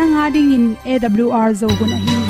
nanga ding in awr zo gun a hi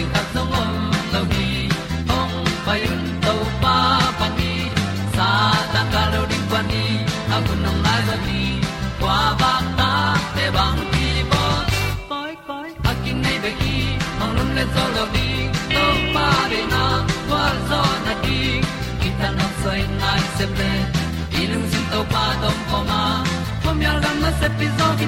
zo gen ni khat song om lo gi ong pa yun to pa pa ni sa ta ka lo ding quan ni a bu nong lai za ni kwa ba ta te bang ki bo koi koi a kin nei be ki ong lum le zo lo đi to pa de na. Kwa zo na ki ki ta na sai nai se đi ilung sin to pa tom ko ma. Pom yal gam na se pi zo ki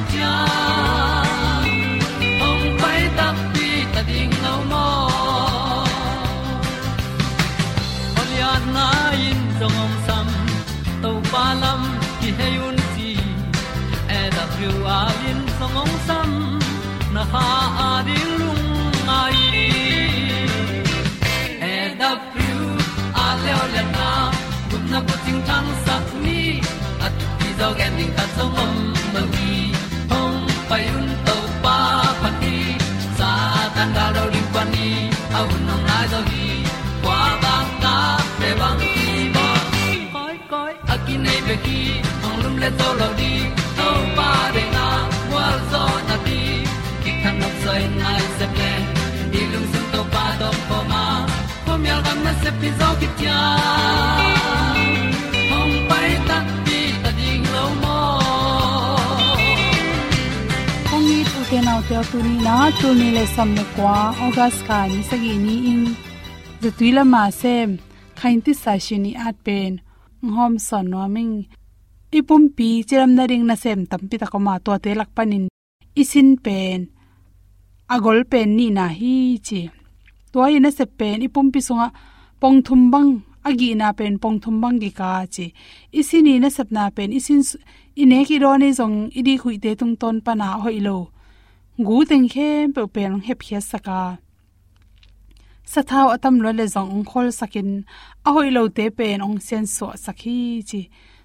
ko ting ni à, at ti ta song om mo gi hong pai un to pa pa ti sa tan da do ri pa ni. À, a nong lai do gi kwa ba ta pe bang ki bo koi koi a nei be ki hong à, lum le to lo di to pa de na wa zo na ti. Ki kan nok sai nai se ple ni lung sun to pa do po ma. Pom yal gam na se pi zo ki ni tu te nau te tu ni na tu ni le sam ne kwa august ka ni sagi ni in the tuila ma sem khain ti sa shi ni at pen hom son no ming ipum pi chiram na ring na sem tam pi ta ko ma to te lak panin isin pen agol pen ni na hi chi to ina se pen ipum pi sunga pong thum bang agi na pen pong thum bang gi ka chi isini na sap na pen isin ine ki ro ni zong idi khui te tung ton pa na hoi lo gu teng khem pe pen hep khia saka. Sathau atam lo le zong ong khol sakin. A hoi lo te pen ong sen so sakhi chi.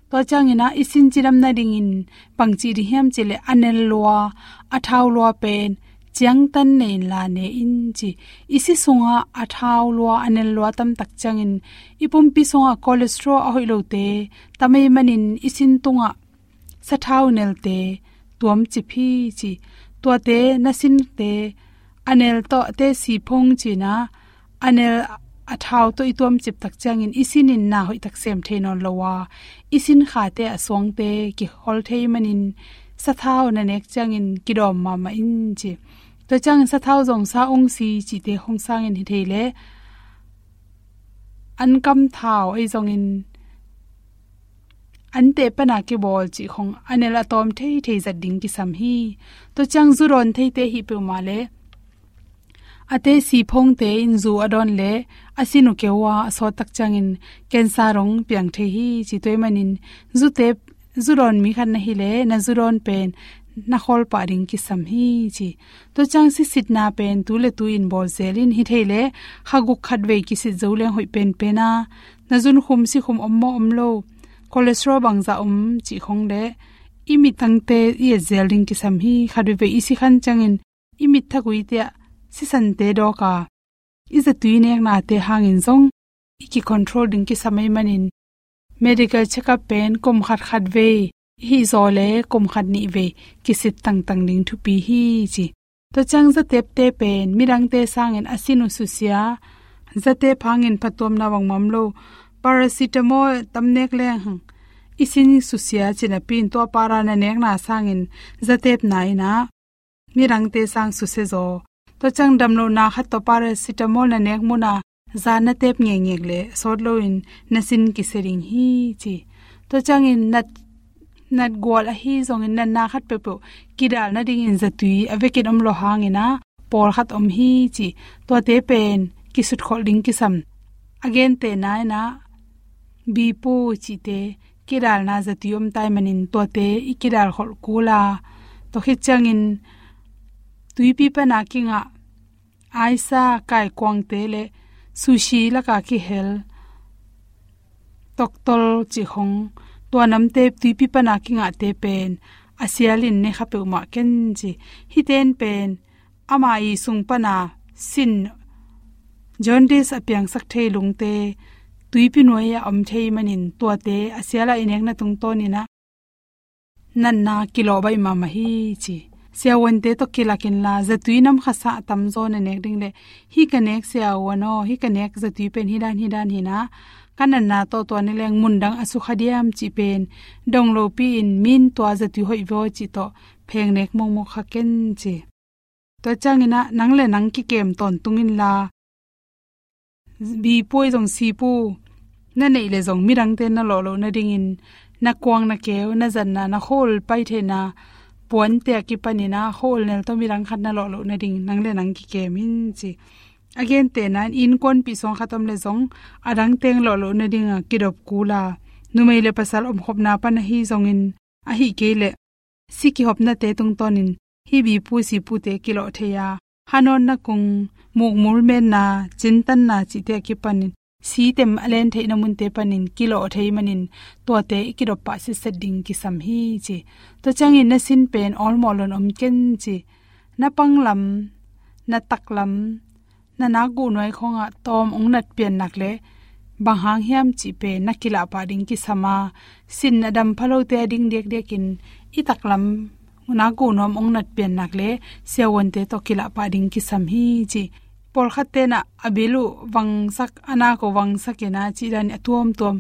To chang ina isin chiram na ding in. Pangchi ri hem chile anel lwa athau lwa pen chiang tan nei la ne in chi. Isi sunga athau lwa anel lwa tam tak chang in. Ipum pi sunga cholesterol a hoi lo te. Tamai manin isin tunga sathau nel te. Tuam chi phi chi to te nasin te, anel to te si phong chi na, anel athau to itom chip tak changin isin in na hoi tak sem theinon lowa isin kha te aswang te, ki hol thei manin sathau na nek changin kidom ma ma in chi. To chang sathau jong sa ong si chi te hong sang in hi theile an kam thau ai jong in te pana ke bol chi khong. Anela tom thei thei za ding ki sam hi. To chang zu ron thei te hi pe ma le. Ate si phong te in zu adon le. Asinu kewa so tak changin kensa rong piang the hi chi toy manin zu te zuron mi khan na hi le. Na zuron pen na khol pa ring ki sam hi chi. To chang si sit na pen tu le tu in bol zelin hi thele khagu khat ve ki si zo le hoi pen pena. Na zun khum si khum ommo omlo cholesterol bang za um chi khong le imi tangte ye zeling ki sam hi khadu ve isi khan changin, imi thagui te si san te do ka. Is a tuine na te hangin zong, iki control ding ki samai manin. Medical checkup pen kom khat khat ve, hi zole kom khat ni ve ki sit tang tang ding thu pi hi chi. To chang za tep te pen mirang te sangin asinu susia za te phangin patom na wang mam lo paracetamol tamnek le hang. Isin susia china pin to para na nek na sangin zatep nai na. Mirang te sang suse zo. To chang damlo na khat to paracetamol na nek muna za na tep nge nge le. Sot lo in nasin ki sering hi chi. To chang in nat nat gol a hi zong in na na khat pe pe. Kidal na ding in zatui. Avekit om lo hang ina. Por khat om hi chi. To te pen ki sut khol ding ki sam again te na na bipo chi te kiral na zatium tai manin to te ikiral khol kula to hi changin tuipi pa na kinga aisa kai kwang te le sushi la ka ki hel toktol chi khong to nam te tuipi pa na kinga te pen asialin ne khape ma ken ji hi ten pen. Ama i sung pa na sin. Jaundice apyang sak thei lung te tuipi noya om thei manin to te asiala inek na tung to ni na nan na kilo bai ma ma hi chi sia won te to kila kin la, za tuinam khasa tam zo na nek ding le hi kanek sia wano, hi kanek za tui pen hi dan hi dan hi na kanan na to to ni leng mundang asu khadiam chi pen. Dong lo pi in min to za tui hoi vo chi to pheng nek mong mo kha ken chi. To changina nang le nang ki kem ton tungin la. Bi poi jong si pu na nei le zong mirang te na lo lo na ding in, na kwang na keu, na zan na na hol pai the na puan te ki panina hol nel to mirang khat na lo lo na ding nang le nang ki ke min chi. Again te nan in kon pi song khatom le zong, arang teng lo lo na ding a kirop kula numei le pasal om khop na pa na hi zong in, a hi ke le. Si ki hop na te tung tonin hi bi pu si pu te kilo theya hanon na kung, muk mul men na chintan na chi te ki panin si tem alen theina mun te panin, kilo thei manin to te kilo pa se setting ki sam hi chi. To changin na sin pen all molon om ken chi. Na panglam na taklam na na gu noi khonga tom ong nat pian nak le. Bang hang hiam chi pe nakila pa ding ki sama sin adam phalo te ding dek dekin i taklam na gu nom ong nat pian nak le. Sewon te to kila pa ding ki sam hi chi por khatte na abilu, wangsak ana ko wangsakena chi dan atuam tom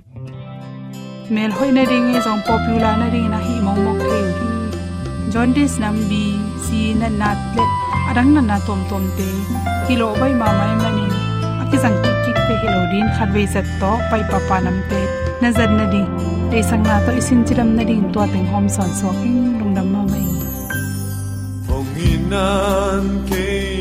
mel hoina ring e jong popular na ring e, na hi mong mok the hi jaundice nam bi si na nat le, adang na na tom tom te. Kilo bai ma mai mani aki sang ki ki te hello din, khat ve sat to, pai pa pa nam te. Na zan na ding te sang na to isin chiram na ding to teng hom son so king lung dam ma mai. Phong hinan ke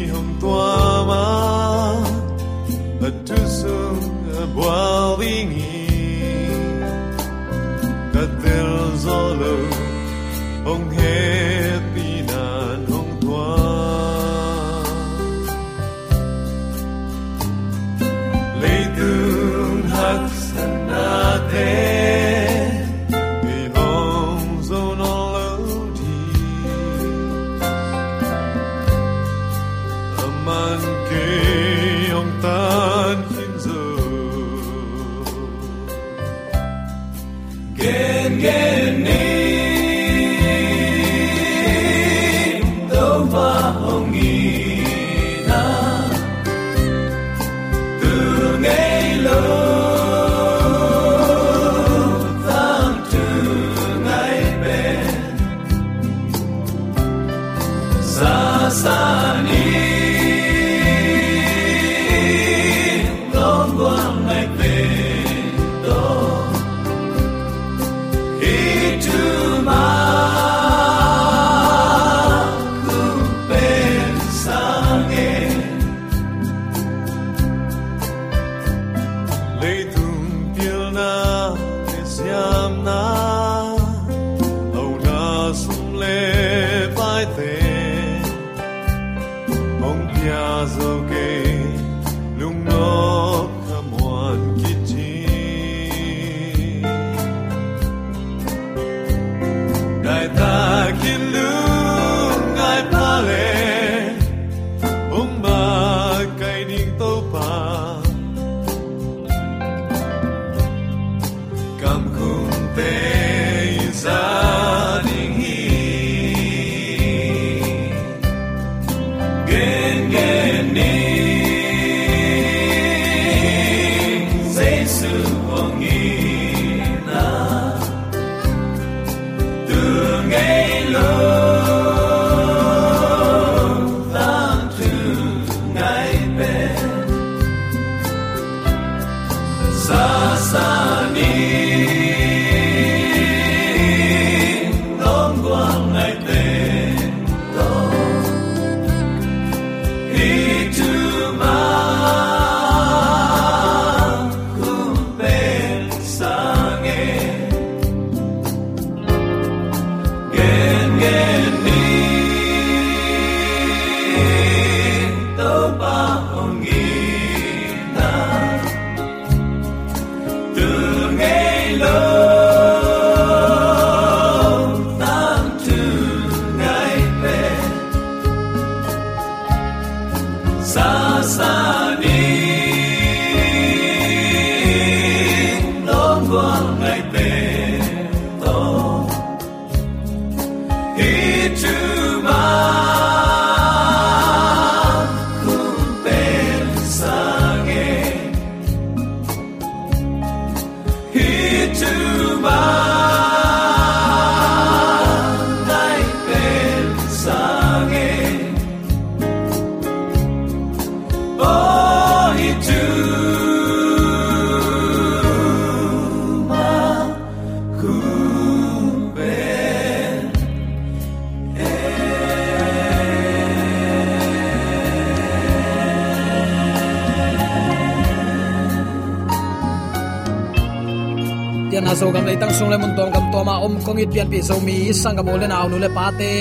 so gam leitang sung le mun tong gam to ma om kong it pian pi so mi sang gam le naw nu le pa te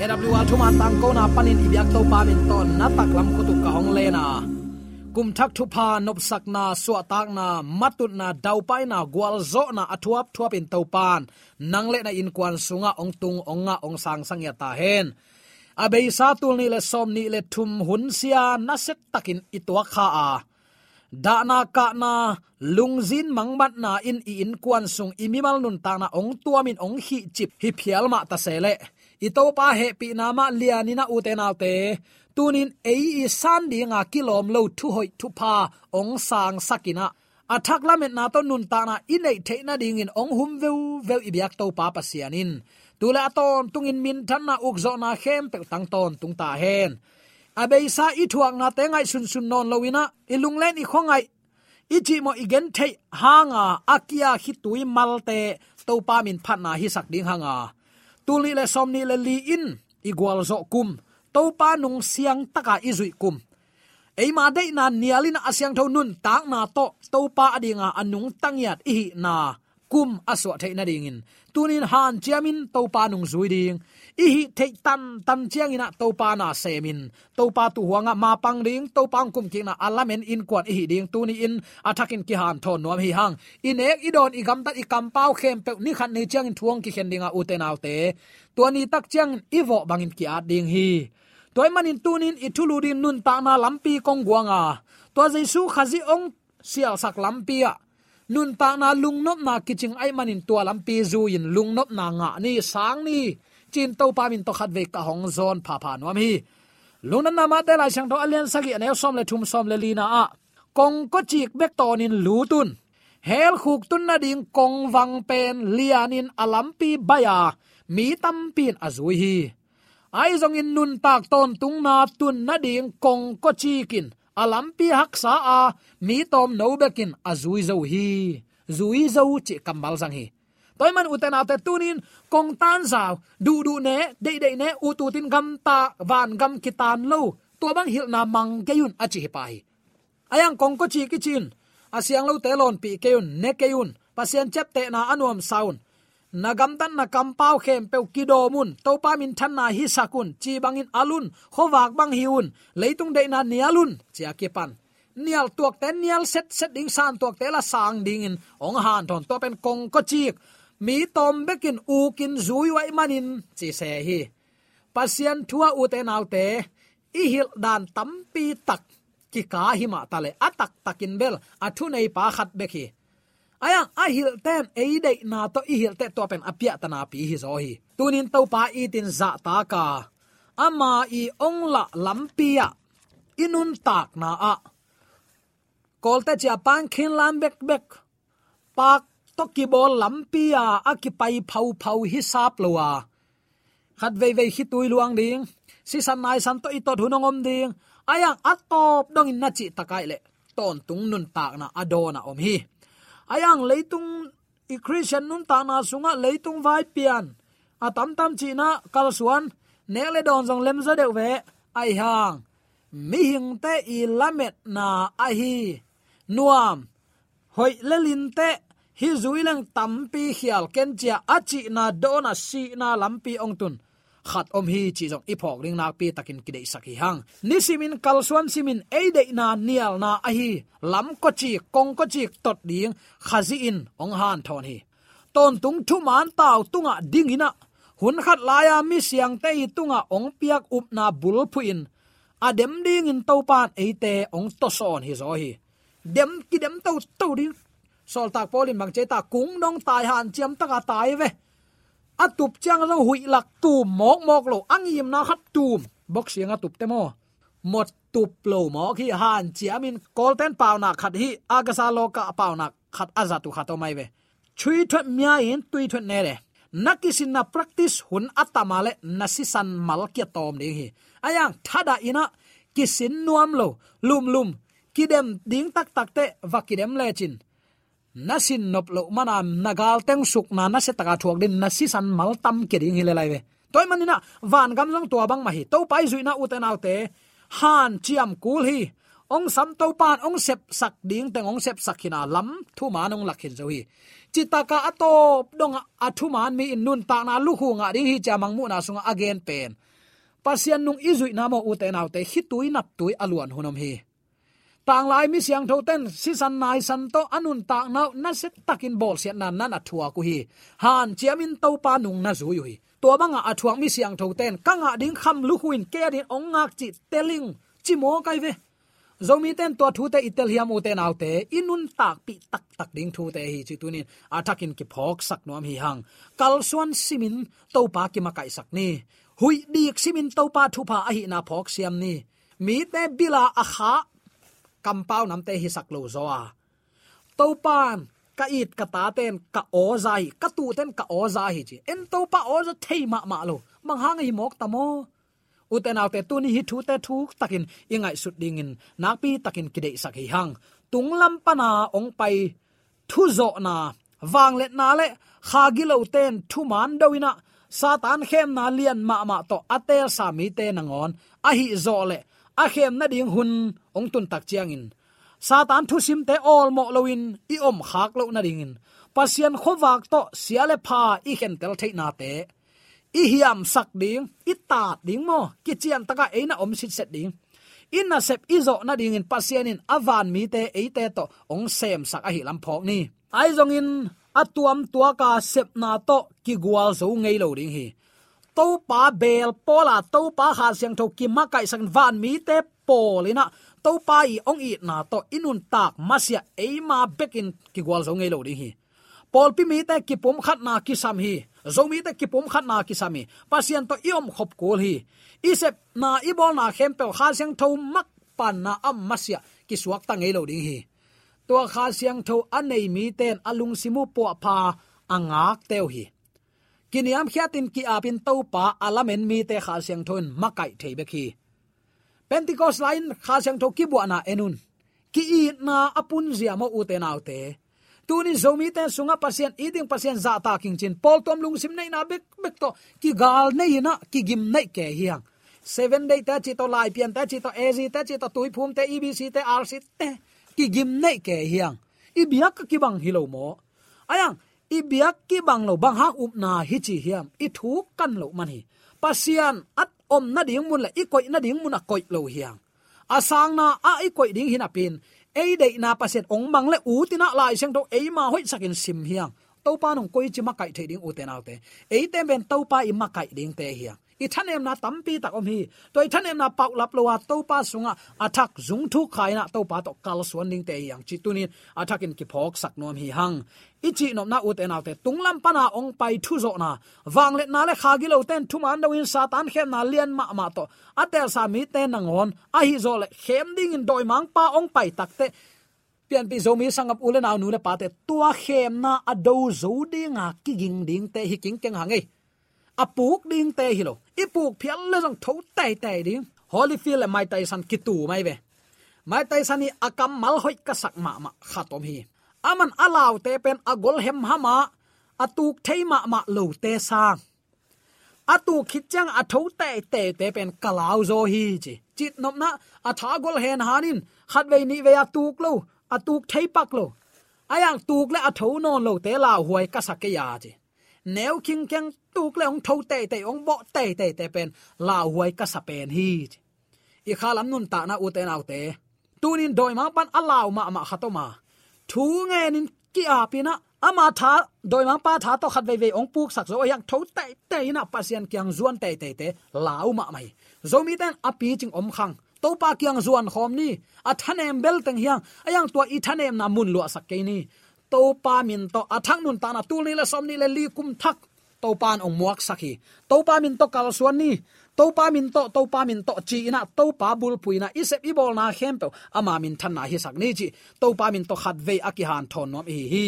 AW a thuma tang ko na panin ibyak to pa min ton na tak lam ko tu ka hong le na kum thak thu pa nop sak na so tak na matut na, dau pai na, gwal zo na, athuap thuap in to pan, nang le na in kwan sunga, ong tung, ong nga, ong sang sang ya ta hen. Abei sa tul ni le som ni le thum hun sia, na set takin itwa kha a. Da na ka na lungzin mangbat na in i in kwan sung imimal nun ta na ong tuamin ong hi chip, hi phial ma ta sele i to he pi na ma lianina u te te tunin ei i san di nga kilom lo thu hoi thu pa ong sang sakina. Athak lamet na to nun ta na inei the na ding in ong hum veu veu i biak to pa pasianin tula ton tungin min than na ukzo na khem pe tang ton tung ta hen. Abeisa i thuak na te ngai sun sun non lowina ilung len i khongai ichi mo igen thei hanga akia hi tui malte to pa min phat na hi sak ding hanga tuli le somni le li in igwal zo kum to pa nung siang taka izui kum. Eima de na nialin asyang tho nun tak na to to pa adinga anung tangyat ihi na kum aswa theina dingin. Tunin han chiamin to pa nung zui ding i hi thei tan tan chiang ina to pa na semin to pa tu huanga ma pang ding to pang kum ki na alamen in kwat i hi ding tuni in athakin ki han thon nuam hi hang. In ek i don i gam ta i kam pau khem pe ni khan ni chiang in thuang ki khen dinga uten autte ni tak chiang i vo bangin ki at ding hi. Toy manin tunin i thulu din nun ta na lampi kong guanga to jaisu khazi ong sial sak lampi a. Nun ta na lung nop na kiching ai manin tua lampi zu in lung nop na nga ni sang ni chin to pa min to khat ve ka hong zon pha pha nuam hi. Lunan na ma te lai sang to alian sagi anel som le thum som le lina a. Kong ko chik bek ton in lutun hel khuk tun na ding kong wang pen lianin alampi baya mi tam pin azui hi. Ai zong in nun tak ton tung na tun na ding kong ko chikin alampi hak sa a. Mi tom no bekin azui zo hi. Zui zo chi kambal sang hi toy man uten ate tunin kong tan zaw du du ne de de ne u tu tin gam ta van gam kitan lo to bang hil na mang ke yun achi pai ayang kong ko chi ki chin. Asiang lo te lon pi ke yun ne ke yun. Pasien chep te na anuam saun nagam tan na kampau khem pe kido mun. To pa min than na hi sakun chi bangin alun khowak bang hiun leitung de na nialun chia ke pan. Nial tuak ten nial set set ding san tuak te la sang ding in. Ong han thon to pen kong ko chik mi tom bekin u kin zui wai manin, chi se hi. Pasian thua u te nau te, i hil dan tampi tak, ki ka hi ma tale atak takin bel athu nei pa khat bekhi aya, a hil ten e de na to i hil te to pen apia ta na pi hi zo hi. Tunin to pa i tin za ta ka. Ama i ong la lampia inun tak na a. Kolte cha pan khin lam bek bek. Pak to ki bol lampia à, akipai phau phau hi sap lowa à. khat ve ve hi tui luang ding si san nai san to itot hunongom ding ayang atop dong in na chi takai le. Ton tung nun tak na adona om hi. Ayang leitung i christian nun ta na sunga leitung vai pian. Atam tam chi na kal suan ne le don jong lem za deu ve. Ai hang, mi hing te i lamet na a hi. Nuam, hoi lelin te hi zuilang tampi khial ken chia achi na dona si na lampi ong tun. Khat om hi chi jong ipok ring nak pi takin kidei saki hang. Ni simin kalsuan simin eide na nial na a hi. Lam ko chi, kong ko chi, tot ding, khazi in, ong han thon hi. Ton tung thu man taw tunga ding ina. Hun khat laya mi siang te i tunga ong piak up na bul phu in. Adem ding in to pan eite ong to son hi zo hi. Dem ki dem to to ding sol tak polin mang che ta kung nong tai han chiam taka tai ve. Atup chang rong hui lak tu mok mok lo ang yim na khat tum. Bok siang atup te mo. Mot tup lo mo khi han chiam in golden paw na khat hi agasa lo ka paw na khat aza tu khato mai ve. Chui thot mya in tui thot ne re. Nakisin na practice hun atamale nasisan malkia tom ding hi. Ayang thada ina kisin nuam lo, lum lum kidem ding tak tak te va kidem le chin nasin nop lo mana nagal teng suk na na se taka thuak din nasi san mal tam ke ding hile lai ve. Toy manina van gam long tua bang ma hi. To pai zui na uten autte han chiam kul hi. Ong sam to pan, ong sep sak ding teng ong sep sakina lam, thu manong lakhin zo hi. Chitaka atop dong athu man mi in nun ta na lu hu nga ding hi chamang mu na sunga again pen. Pasian nung izui na mo uten autte hi tui nap tui aluan hunom hi tang lai mi siang tho ten si san nai san to, anun tak nau, na se takin bol sian nan nan athua ku hi. Han, chiamin to pa nung na zu hi to banga athuang mi siang tho ten kanga ding kham lu huin, ke din ong ngak chi telling, chi mo kai ve. Zomi ten to thu te itel hiam u te nau te, inun tak pi tak tak ding thu te hi chi tunin. Atakin ki phok sak nom hi hang. Kal suan simin to pa ki ma kai sak ni. Hui dik simin to pa thu pa a hi na phok siam ni. Mi te bila a kha kampau namte hi saklo zo a. Tàu pan ka it ka ta ten, ka o zai, ka tu ten, ka o za hi chi. En to pa o za thei ma ma lo. Mang hang hi mok tamo uten autte tu ni hi thu te thu takin ingai sut ding in nak pi takin kidei sak hi hang. Tung lam pana ong pai, thu zo na. Wang let na le, kha gi lo ten, thu man do ina satan khem na lian ma ma to atel sa mi te nangon a hi zo le a khem na ding hun, ong tun tak chiang in. Satan thu sim te all mo loin i om khak lo na ding in. Pasian khowak to siale pha, i khen tel thei na te. I hiam sak ding, i ta ding mo, ki chian taka eina om sit set ding. In na sep izo na ding in pasian in avan mi te e te to, ong sem sak a hi lam phok ni. Ai zong in atuam tua ka sep na to, ki gwal zo ngei lo ding hi to pa bel pola to pa ha siang tho ki ma kai sang van mi te polina. To pa i ong i na to inun tak masia e ma bekin ki gwal zo ngei lo ding hi. Pol pi mi te ki pum khat na ki sam hi. Zo mi te ki pum khat na ki sami pasien to iom khop kol hi. Isep na ibol na khem pe kha siang tho mak pan na am masia ki suak ta ngei lo ding hi. To kha siang tho anei mi ten alung simu po pha angak teu hi kiniam khiatin ki apin to pa alamen mi te kha siang thon makai theibe khi. Pentecost line kha siang tho ki bu na enun. Ki i na apun zia mo u te nau te. Tuni zomi te sunga pasien eating pasien za ta king chin. Pol tom lung sim nei na bek bek to. Ki gal nei na, ki gim nei ke hiang seven day ta chi to lai pian ta chi to az ta chi to tui phum te ebc te rc te, ki gim nei ke hiang i biak ki bang hilo mo. Ayang i biak ki bang lo bang ha up na hi chi hiam. I thu kan lo man hi. Pasian at om na ding mun la i koi na ding mun a koi lo hiang asang na a i koi ding hin apin ei dei na paset ong mang le u tina lai seng to ei ma hoi sakin sim hiang to pa nong koi chi ma kai the ding u te nau te. Ei te ben to pa i ma kai ding te hiang i thanem na tampi tak om hi. To i thanem na pau lap lo wa to pa sunga. Athak zung thu khai na to pa to kal suan ding te yang chi tunin athakin ki phok sak nom hi hang. I chi nom na u te nau te tunglam pana ong pai thu zo na. Wang le na le kha gi lo ten. Thu man do in satan khem na lian ma ma to. Atel sa mi te nangon a hi zo le khem ding in doi mang pa ong pai tak te. Pian pi zomi sangap ulen aw nu le pa te. Tua khem na ado zo dinga kiging ding te. Hi king keng hangai e apuk ding te hilo. Ipuk phial le jong tho tai tai ding. Holy feel mai tai san kitu mai ve. Mai tai san ni akam mal hoi ka sak ma ma khatom hi. Aman alaw te pen agol hem hama atuk thei ma ma lo te sa. Atu khichang atho a te te te pen kalaw zo hi chi. Chit nom na atha gol hen hanin khat ve ni ve atuk lo, atuk thei pak lo. Ayang tuk le atho non lo te la huai ka sak ke ya chi neu king kyang tuk le ong tho te te ong bo te te te pen la huai ka sa pen hi i khalam nun ta na u te nau te tunin doi ma pan alaw ma ma khatoma thu nge nin ki a pina ama tha doi ma pa tha to khat ve ve ong puk sak zo yang tho te te na pasian kyang zuan te te te lau ma mai zomi ten api ching om khang to pa kyang zuan khom ni a thanem bel teng hiang ayang tua i thanem na mun lo sak ke ni to pa min to athang nun ta na tu ni la som ni le li kum thak. To pan ong muak sakhi. To pa min to kal suan ni. To pa min to to pa min to chi na to pa bul puina. Isep i bol na khem pe ama min than na hi sak ni chi. To pa min to khat ve aki han thon nom hi hi.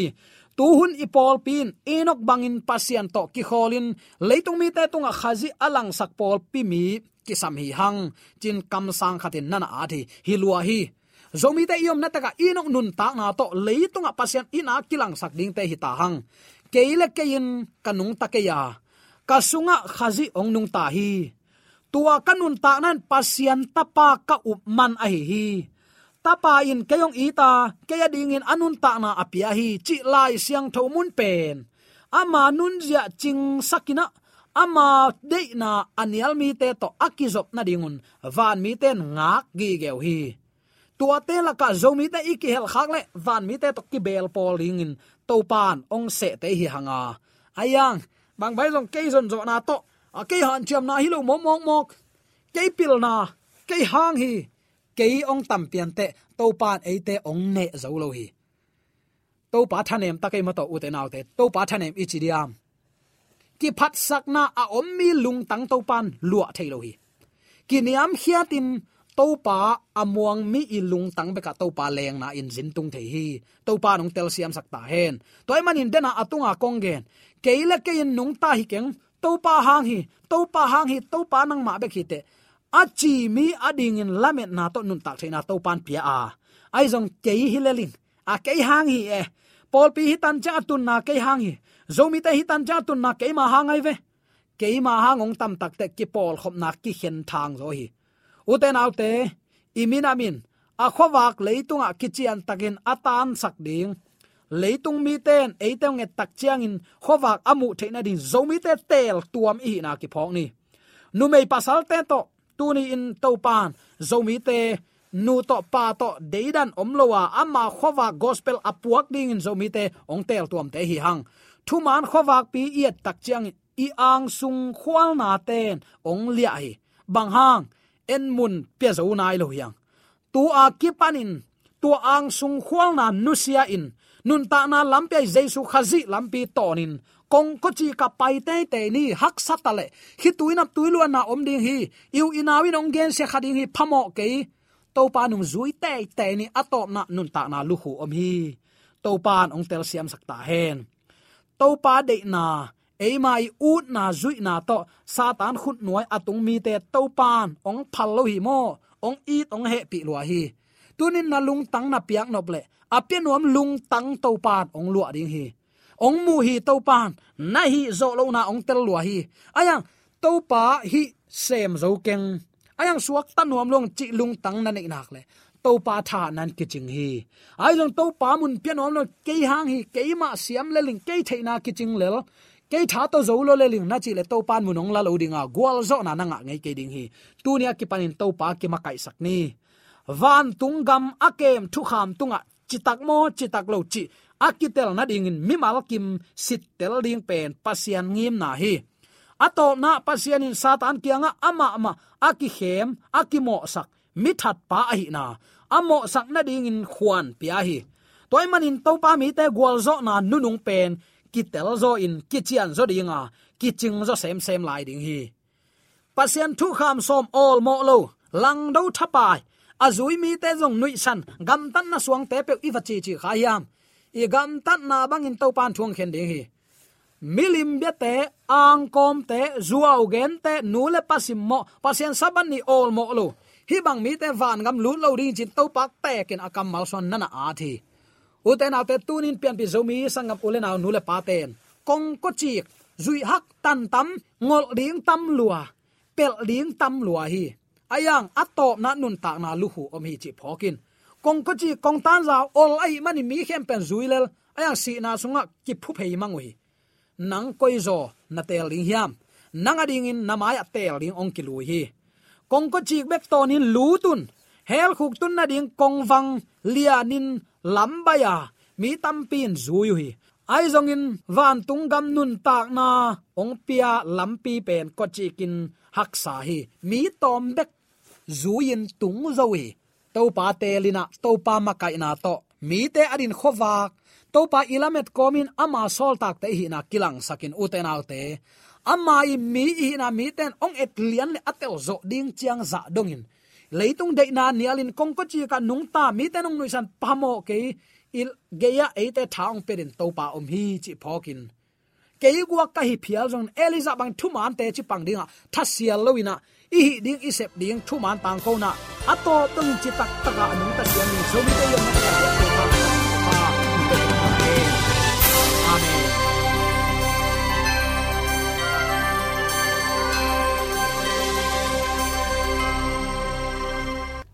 Tu hun i pol pin. Enok bangin pasian to ki kholin leitung mi te tunga khazi alang sak pol pi mi ki sam hi hang. Chin kam sang khatin nana adi. Hi lua hi zomi te yom nataka inok nun ta na to leitunga pasien ina kilang sak ding te hita hang keile kein kanung takeya kasunga khazi ong nung ta hi. Tua kanun ta nan pasien tapa ka upman a hi hi. Tapa in keyong ita, keya dingin anun ta na apia hi, chi lai siang thomun pen. Ama nun zia ching sakina, ama de na anial mi te to akizop na dingun. Van mi ten ngak gi geu hi tua te la ka zomi te iki hel khak le van mi te to ki bel pol ringin to pan ong se te hi hanga ayang bang bai jong ke zon zo na to. A ke han chiam na hi lo mom mok mok ke pil na ke hang hi. Ke ong tam pian te to pan e te ong ne zo lo hi. To pa thanem ta ke ma to u te naw te to pa thanem ichi diam ki phat sak na à, a om mi lung tang to pan lua thailo hi. Ki niam hiatin topa amuang mi ilung tang beka topa leng na in zin tung the hi. Topa nong tel siam sakta hen. Toy manin dena atunga kongen keila ke in nung ta hi keng. Topa hang hi. Topa hang hi. Topa nang ma bek hi te. Achi mi ading in lamet na to nun tak thaina topan pia a. Ai jong ke hi lelin a ke hang hi e. Pol pi hi tan cha tun na ke hang hi. Zomi te hi tan cha tun na ke ma hang ai ve. Keima hangong tam tak te ki pol khop na ki hen thang zo hi uten autte, imin amin. A khowak leitunga kichian takin atan sakding leitung mi ten eiteng nge tak chiang in khowak amu theina din zomi te tel tuam i na ki phok ni. Nu mei pasal te to, tu ni in topan zomi te, nu to pa to deidan omlowa ama khowa gospel apuak ding in zomi te, ong tel tuam te hi hang. Thu man khowak pi iet tak chiang i ang sung khwal na ten, ong lia hi. Bang hang en mun pia zo nai lo yang tu a kipanin tu ang sung khwal na nusia in. Nun ta na lampe jesu khazi lampi tonin kong ko chi ka pai te te ni hak satale hi tuina tuilu na om ding hi yu inawin ong gen se khading hi phamo ke to pa nung zui te te ni atop na nun ta na lu hu om hi. To pan ong tel siam sakta hen. To pa de na ei mai ut na zui na to satan khut nuai atung mi te to pan ong phal lo hi mo ong i ong he pi lua hi. Tunin na lung tang na piak nop le apian nuam lung tang to pan ong lua ding hi. Ong mu hi to pan na hi zo lo na ong tel lua hi. Ayang to pa hi sem zo keng ayang suak tan nuam long chi lung tang na nei nak le to pa tha nan ki ching hi. Ai long to pa mun pian nuam lo ke hang hi ke ma siam le ling ke theina ki ching lel ke tha to zo lo le ling na chi le to pan munong la lo dinga gwal zo na na nga ngai ke ding hi tu nia ki panin to pa ki ma kai sak ni. Van tung gam akem thu kham tunga chitak mo chitak lo chi akitel na ding in mi mal kim sit tel ding pen pasian ngim na hi ato na pasian in satan kianga ama ama aki hem aki mo sak mi that pa hi na amo sak na ding in khuan pia hi toy manin to pa mi te gwal zo na nunung pen ki tel zo in ki chian zo dinga ki ching zo sem sem lai ding hi. Pasien thu kham som all mo lo, lang do thapai azui mi te zong nui san, gam tan na suang te pe iwa chi chi khayam i gam tan na bangin to pan thuang khen ding hi. Milim be te, ang kom te zuaw gen te, nu le pasim mo, pasien saban ni all mo lo. Hi bang mi te van gam lu lo ding chin to pak te ken akam mal son nana a thi uten autte tunin pian pi zomi sangam ulen aw nu le kong ko chik zui hak tan tam ngol ding tam lua pel ding tam lua hi. Ayang atop na nun tak na luhu om hi chi phokin kong ko chi kong tan za ol ai mani mi khem pen zuilel ayang si na sunga ki phu phei mangui nang koi zo na tel ling hiam. Nang ading in namaya tel ding ong ki lui hi. Kong ko chi bek tonin lu tun hel khuk tun na ding kong wang lianin lambaya, mi tampin zuyu hi. Ai zong in van tung gam nun tak na, ong pia lampi pen ko chi kin hak sa hi. Mi tom bek zuyin tung zo tàu to pa te lina to pa makai na to. Mi te adin khowak to pa ilamet komin ama sol tak te hi na kilang sakin uten autte ama i mi i na mi ten ong et lian le atel zo ding chiang za dongin leitung de na nialin kongko chi ka nung ta, mi te nung nuisan pamo ke il geya e ate thaung perin to pa om hi chi phokin ke gua ka hi phial jong eliza bang thu man te chi pang dinga. Thasial loina i hi ding, i sep ding, thu man tang ko na. Ato tung chi tak taka anung ta sian ni. So mi te yom na ka ya ko amen